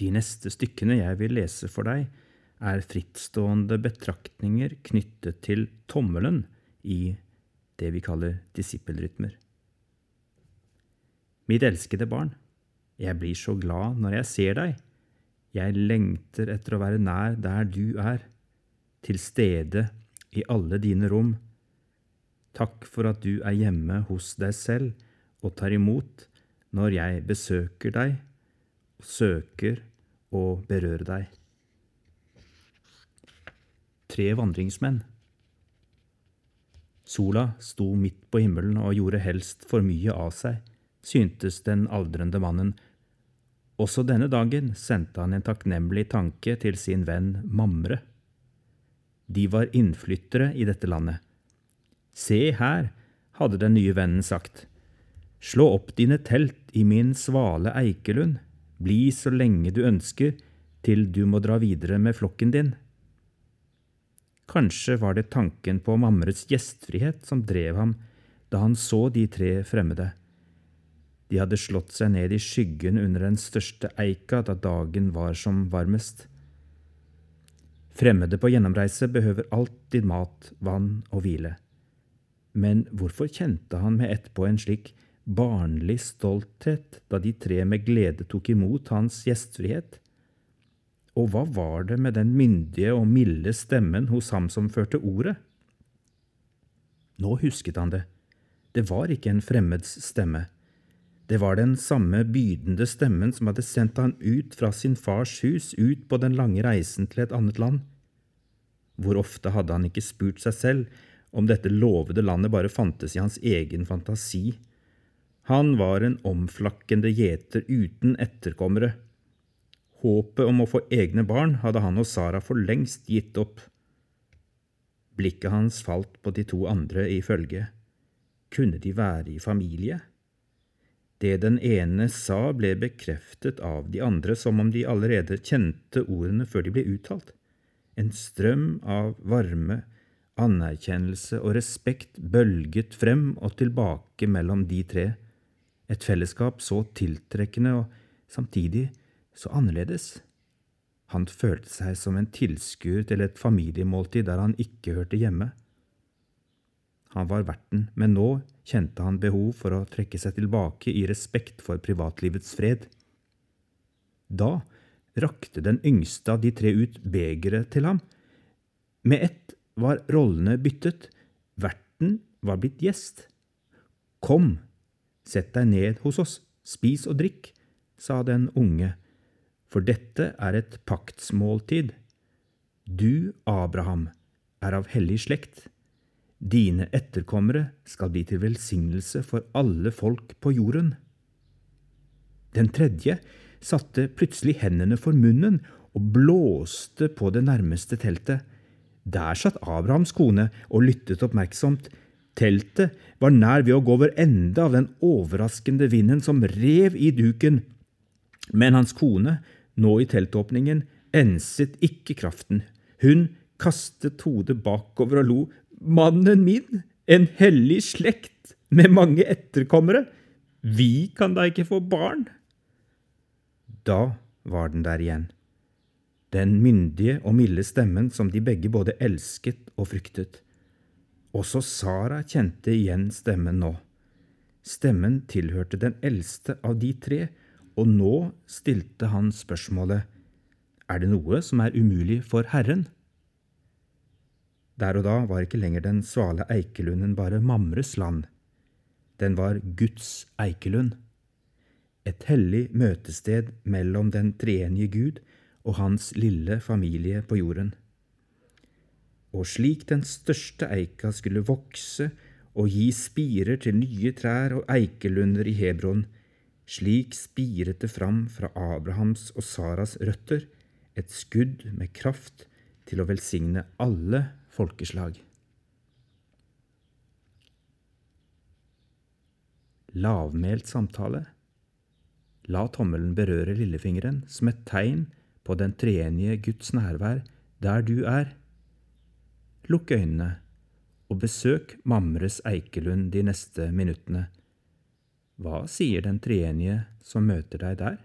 De neste stykkene jeg vil lese for deg, er frittstående betraktninger knyttet til tommelen i det vi kaller disippelrytmer. Mitt elskede barn, jeg blir så glad når jeg ser deg. Jeg lengter etter å være nær der du er, til stede i alle dine rom. Takk for at du er hjemme hos deg selv og tar imot når jeg besøker deg, og søker og berører deg. Tre vandringsmenn. Sola sto midt på himmelen og gjorde helst for mye av seg, syntes den aldrende mannen. Også denne dagen sendte han en takknemlig tanke til sin venn Mamre. De var innflyttere i dette landet. Se her, hadde den nye vennen sagt. Slå opp dine telt i min svale eikelund, bli så lenge du ønsker, til du må dra videre med flokken din. Kanskje var det tanken på mamrets gjestfrihet som drev ham da han så de tre fremmede. De hadde slått seg ned i skyggen under den største eika da dagen var som varmest. Fremmede på gjennomreise behøver alltid mat, vann og hvile. Men hvorfor kjente han med ett på en slik barnlig stolthet da de tre med glede tok imot hans gjestfrihet? Og hva var det med den myndige og milde stemmen hos ham som førte ordet? Nå husket han det. Det var ikke en fremmeds stemme. Det var den samme bydende stemmen som hadde sendt han ut fra sin fars hus, ut på den lange reisen til et annet land. Hvor ofte hadde han ikke spurt seg selv om dette lovede landet bare fantes i hans egen fantasi? Han var en omflakkende gjeter uten etterkommere. Håpet om å få egne barn hadde han og Sara for lengst gitt opp. Blikket hans falt på de to andre i følget. Kunne de være i familie? Det den ene sa, ble bekreftet av de andre som om de allerede kjente ordene før de ble uttalt. En strøm av varme, anerkjennelse og respekt bølget frem og tilbake mellom de tre, et fellesskap så tiltrekkende og samtidig så annerledes. Han følte seg som en tilskuer til et familiemåltid der han ikke hørte hjemme. Han var verten, men nå kjente han behov for å trekke seg tilbake i respekt for privatlivets fred. Da rakte den yngste av de tre ut begeret til ham. Med ett var rollene byttet, verten var blitt gjest. Kom, sett deg ned hos oss, spis og drikk, sa den unge, for dette er et paktsmåltid. Du, Abraham, er av hellig slekt. Dine etterkommere skal bli til velsignelse for alle folk på jorden. Den tredje satte plutselig hendene for munnen og blåste på det nærmeste teltet. Der satt Abrahams kone og lyttet oppmerksomt. Teltet var nær ved å gå over ende av den overraskende vinden som rev i duken. Men hans kone, nå i teltåpningen, enset ikke kraften. Hun kastet hodet bakover og lo. Mannen min, en hellig slekt med mange etterkommere, vi kan da ikke få barn? Da var den der igjen, den myndige og milde stemmen som de begge både elsket og fryktet. Også Sara kjente igjen stemmen nå. Stemmen tilhørte den eldste av de tre, og nå stilte han spørsmålet, Er det noe som er umulig for Herren? Der og da var ikke lenger den svale eikelunden bare Mamres land. Den var Guds eikelund. Et hellig møtested mellom den treenige Gud og hans lille familie på jorden. Og slik den største eika skulle vokse og gi spirer til nye trær og eikelunder i Hebron, slik spiret det fram fra Abrahams og Saras røtter, et skudd med kraft til å velsigne alle folkeslag. Lavmælt samtale. La tommelen berøre lillefingeren som et tegn på den treenige Guds nærvær der du er. Lukk øynene og besøk Mamres Eikelund de neste minuttene. Hva sier den treenige som møter deg der?